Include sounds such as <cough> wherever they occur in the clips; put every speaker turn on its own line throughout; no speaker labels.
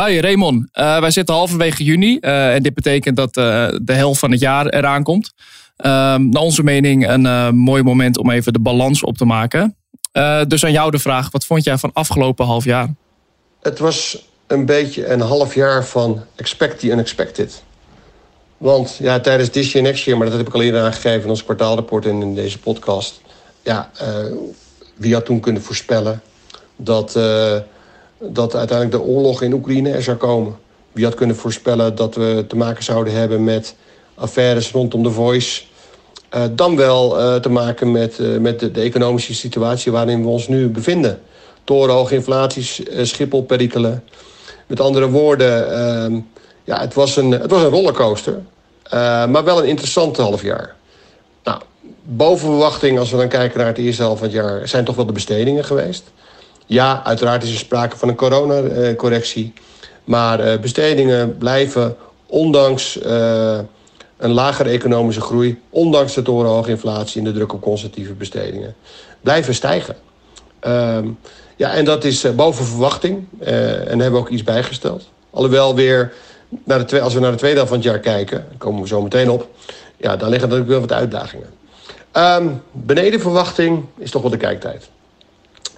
Hoi Raymond, uh, wij zitten halverwege juni uh, en dit betekent dat uh, de helft van het jaar eraan komt. Ehm, naar onze mening een mooi moment om even de balans op te maken. dus aan jou de vraag, wat vond jij van afgelopen half jaar?
Het was een beetje een half jaar van expect the unexpected. Want ja, tijdens this year, next year, maar dat heb ik al eerder aangegeven in ons kwartaalrapport en in deze podcast. Ja, wie had toen kunnen voorspellen dat dat uiteindelijk de oorlog in Oekraïne er zou komen. Wie had kunnen voorspellen dat we te maken zouden hebben met affaires rondom de Voice. Uh, dan wel uh, te maken met, uh, met de, economische situatie waarin we ons nu bevinden. Torenhoge inflaties, Schiphol-perikelen. Met andere woorden, ehm, ja, het, was een, het was een rollercoaster. maar wel een interessante half jaar. Nou, boven verwachting, als we dan kijken naar het eerste half van het jaar... zijn toch wel de bestedingen geweest. Ja, uiteraard is er sprake van een coronacorrectie. Maar eh, bestedingen blijven, ondanks eh, een lagere economische groei... ondanks de torenhoge inflatie en de druk op conservatieve bestedingen... blijven stijgen. Ehm, ja, en dat is eh, boven verwachting. en hebben we ook iets bijgesteld. Alhoewel weer, naar de, als we naar de tweede helft van het jaar kijken... daar komen we zo meteen op... ja, dan liggen natuurlijk wel wat uitdagingen. Um, beneden verwachting is toch wel de kijktijd.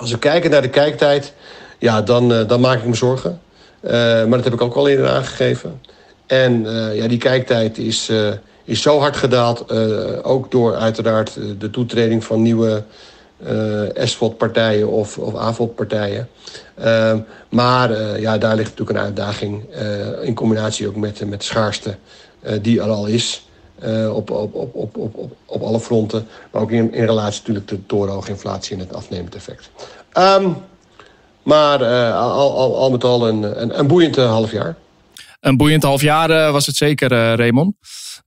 Als we kijken naar de kijktijd, ja, dan, uh, dan maak ik me zorgen. Uh, maar dat heb ik ook al eerder aangegeven. En uh, ja, die kijktijd is, is zo hard gedaald. ook door uiteraard de toetreding van nieuwe SVOD-partijen of, of AVOD-partijen. Ehm, maar ja, daar ligt natuurlijk een uitdaging. in combinatie ook met, met de schaarste die er al is. Op, op, op, op, op, op alle fronten. Maar ook in, in relatie natuurlijk de torenhoge inflatie en het afnemend effect. Um, maar uh, al, al, al, met al een, een, boeiend half jaar.
Een boeiend half jaar was het zeker, Raymond.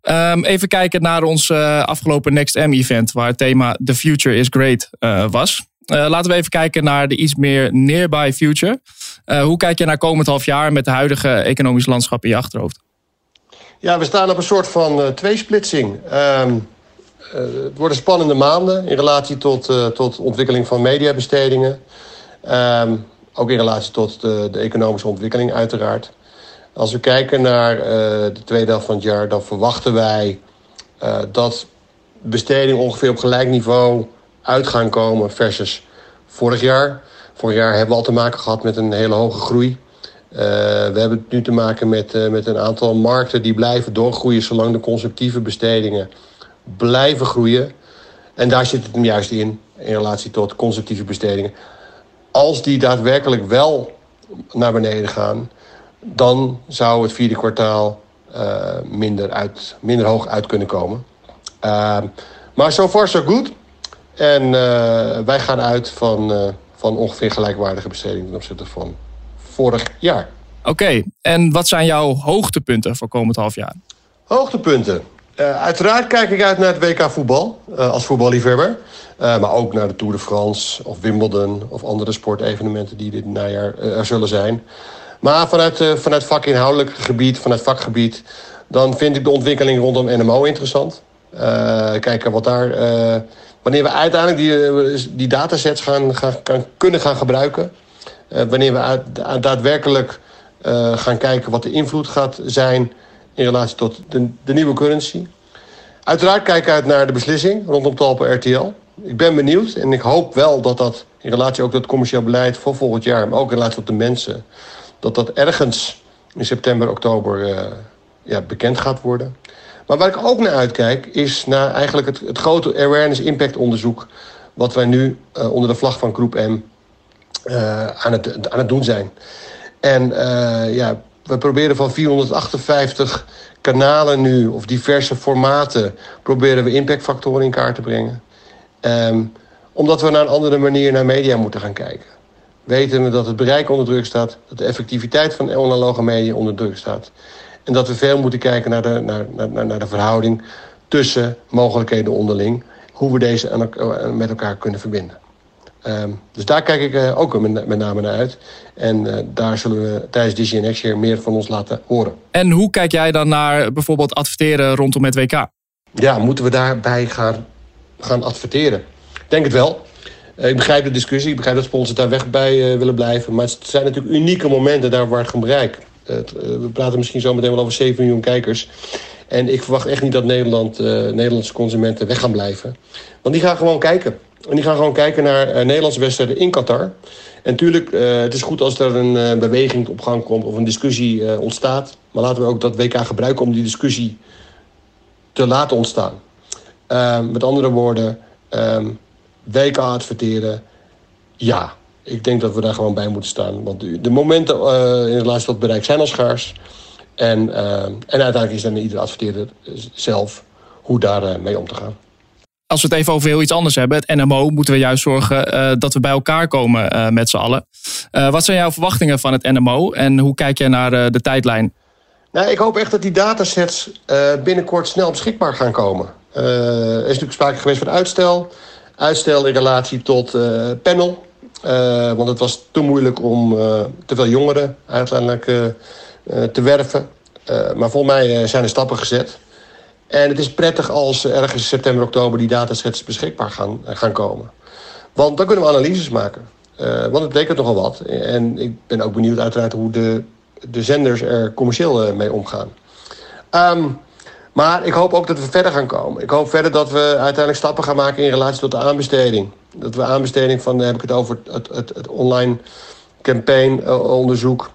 Um, even kijken naar ons afgelopen Next M-event, waar het thema The Future is Great was. laten we even kijken naar de iets meer nearby future. hoe kijk je naar komend half jaar met de huidige economisch landschap in je achterhoofd?
Ja, we staan op een soort van tweesplitsing. Um, uh, het worden spannende maanden in relatie tot, uh, tot ontwikkeling van mediabestedingen. Um, ook in relatie tot de, de, economische ontwikkeling uiteraard. Als we kijken naar uh, de tweede helft van het jaar... dan verwachten wij dat bestedingen ongeveer op gelijk niveau uit gaan komen... versus vorig jaar. Vorig jaar hebben we al te maken gehad met een hele hoge groei. We hebben nu te maken met, met een aantal markten die blijven doorgroeien... zolang de conceptieve bestedingen blijven groeien. En daar zit het hem juist in, in relatie tot conceptieve bestedingen. Als die daadwerkelijk wel naar beneden gaan, dan zou het vierde kwartaal uh, minder, uit, minder hoog uit kunnen komen. Maar so far so good. En wij gaan uit van, van ongeveer gelijkwaardige bestedingen ten opzichte van vorig jaar.
Oké, en wat zijn jouw hoogtepunten voor komend half jaar?
Hoogtepunten. Uh, uiteraard kijk ik uit naar het WK voetbal uh, als voetballiefhebber. Uh, maar ook naar de Tour de France of Wimbledon of andere sportevenementen die dit najaar er zullen zijn. Maar vanuit, vanuit vakinhoudelijk gebied, vanuit vakgebied, dan vind ik de ontwikkeling rondom NMO interessant. kijken wat daar. wanneer we uiteindelijk die, die datasets gaan, gaan, gaan, kunnen gaan gebruiken. Wanneer we daadwerkelijk gaan kijken wat de invloed gaat zijn in relatie tot de, de nieuwe currency. Uiteraard kijk ik uit naar de beslissing rondom Talpa RTL. Ik ben benieuwd en ik hoop wel dat dat in relatie ook tot het commercieel beleid voor volgend jaar, maar ook in relatie tot de mensen, dat dat ergens in september, oktober uh, ja, bekend gaat worden. Maar waar ik ook naar uitkijk is naar eigenlijk het, het grote awareness impact onderzoek wat wij nu onder de vlag van groep M aan, het, aan het doen zijn. En ja, we proberen van 458 kanalen nu, of diverse formaten, proberen we impactfactoren in kaart te brengen. Um, omdat we naar een andere manier naar media moeten gaan kijken. Weten we dat het bereik onder druk staat, dat de effectiviteit van analoge media onder druk staat. En dat we veel moeten kijken naar de, naar, naar, naar de verhouding tussen mogelijkheden onderling. Hoe we deze met elkaar kunnen verbinden. Um, dus daar kijk ik uh, ook met, met, name naar uit. En uh, daar zullen we tijdens Disney Next Year meer van ons laten horen.
En hoe kijk jij dan naar bijvoorbeeld adverteren rondom het WK?
Ja, moeten we daarbij gaan, gaan adverteren? Ik denk het wel. Uh, ik begrijp de discussie. Ik begrijp dat sponsors daar weg bij willen blijven. Maar het zijn natuurlijk unieke momenten daar waar het gaan bereiken. we praten misschien zo meteen wel over 7 miljoen kijkers. En ik verwacht echt niet dat Nederland, Nederlandse consumenten weg gaan blijven. Want die gaan gewoon kijken. En die gaan gewoon kijken naar Nederlandse wedstrijden in Qatar. En natuurlijk, het is goed als er een beweging op gang komt of een discussie ontstaat. Maar laten we ook dat WK gebruiken om die discussie te laten ontstaan. Ehm, met andere woorden, um, WK adverteren, ja. Ik denk dat we daar gewoon bij moeten staan. Want de, momenten in relatie tot bereik zijn al schaars. En, uh, en uiteindelijk is dan iedere adverteerder zelf hoe daar uh, mee om te gaan.
Als we het even over heel iets anders hebben, het NMO, moeten we juist zorgen uh, dat we bij elkaar komen met z'n allen. wat zijn jouw verwachtingen van het NMO en hoe kijk jij naar de tijdlijn?
Nou, ik hoop echt dat die datasets binnenkort snel beschikbaar gaan komen. er is natuurlijk sprake geweest van uitstel. Uitstel in relatie tot panel. Want het was te moeilijk om te veel jongeren uiteindelijk te werven. maar volgens mij zijn er stappen gezet. En het is prettig als ergens september, oktober die datasets beschikbaar gaan, gaan komen. Want dan kunnen we analyses maken. want het betekent nogal wat. En ik ben ook benieuwd uiteraard hoe de, de zenders er commercieel mee omgaan. Um, maar ik hoop ook dat we verder gaan komen. Ik hoop verder dat we uiteindelijk stappen gaan maken in relatie tot de aanbesteding. Dat we aanbesteding van, heb ik het over het, het, het online campaign eh, onderzoek.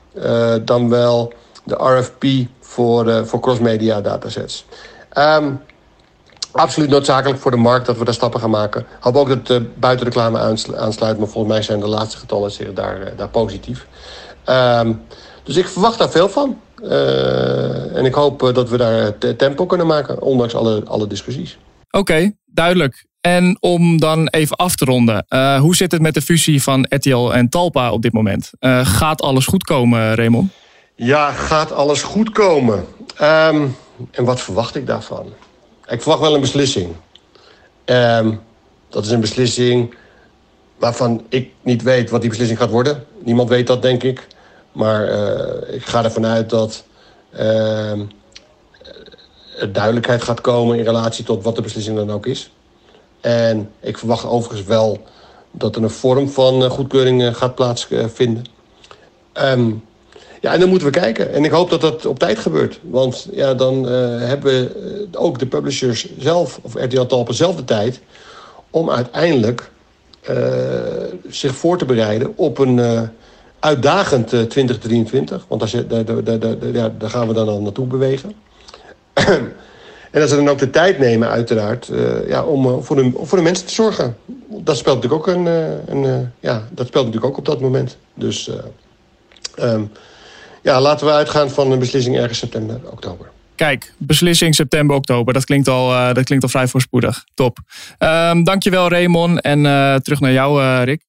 Dan wel de RFP voor, uh, voor cross-media datasets. Um, absoluut noodzakelijk voor de markt dat we daar stappen gaan maken. Ik hoop ook dat uh, buiten reclame aansluit. Maar volgens mij zijn de laatste getallen zich daar, daar positief. Um, dus ik verwacht daar veel van. Uh, en ik hoop eh, dat we daar tempo kunnen maken, ondanks alle, alle discussies.
Oké, duidelijk. En om dan even af te ronden, uh, hoe zit het met de fusie van RTL en Talpa op dit moment? Uh, gaat alles goed komen, Raymond?
Ja, gaat alles goed komen. Um, en wat verwacht ik daarvan? Ik verwacht wel een beslissing. Um, dat is een beslissing waarvan ik niet weet wat die beslissing gaat worden. Niemand weet dat, denk ik. Maar uh, ik ga ervan uit dat uh, er duidelijkheid gaat komen in relatie tot wat de beslissing dan ook is. En ik verwacht overigens wel dat er een vorm van uh, goedkeuring uh, gaat plaatsvinden. Um, ja, en dan moeten we kijken. En ik hoop dat dat op tijd gebeurt. Want ja, dan hebben ook de publishers zelf, of RTL Talpen zelf de tijd... om uiteindelijk zich voor te bereiden op een uitdagend 2023. Eh, want daar, daar, daar, gaan we dan al naartoe bewegen. <clears throat> en dat ze dan ook de tijd nemen, uiteraard, ja, om voor, de, voor de mensen te zorgen. Dat speelt natuurlijk ook, een, ja, dat speelt natuurlijk ook op dat moment. Dus um, ja, laten we uitgaan van een beslissing ergens september, oktober.
Kijk, beslissing september, oktober. Dat klinkt al, uh, dat klinkt al vrij voorspoedig. Top. Um, dankjewel Raymond. En uh, terug naar jou, uh, Rick.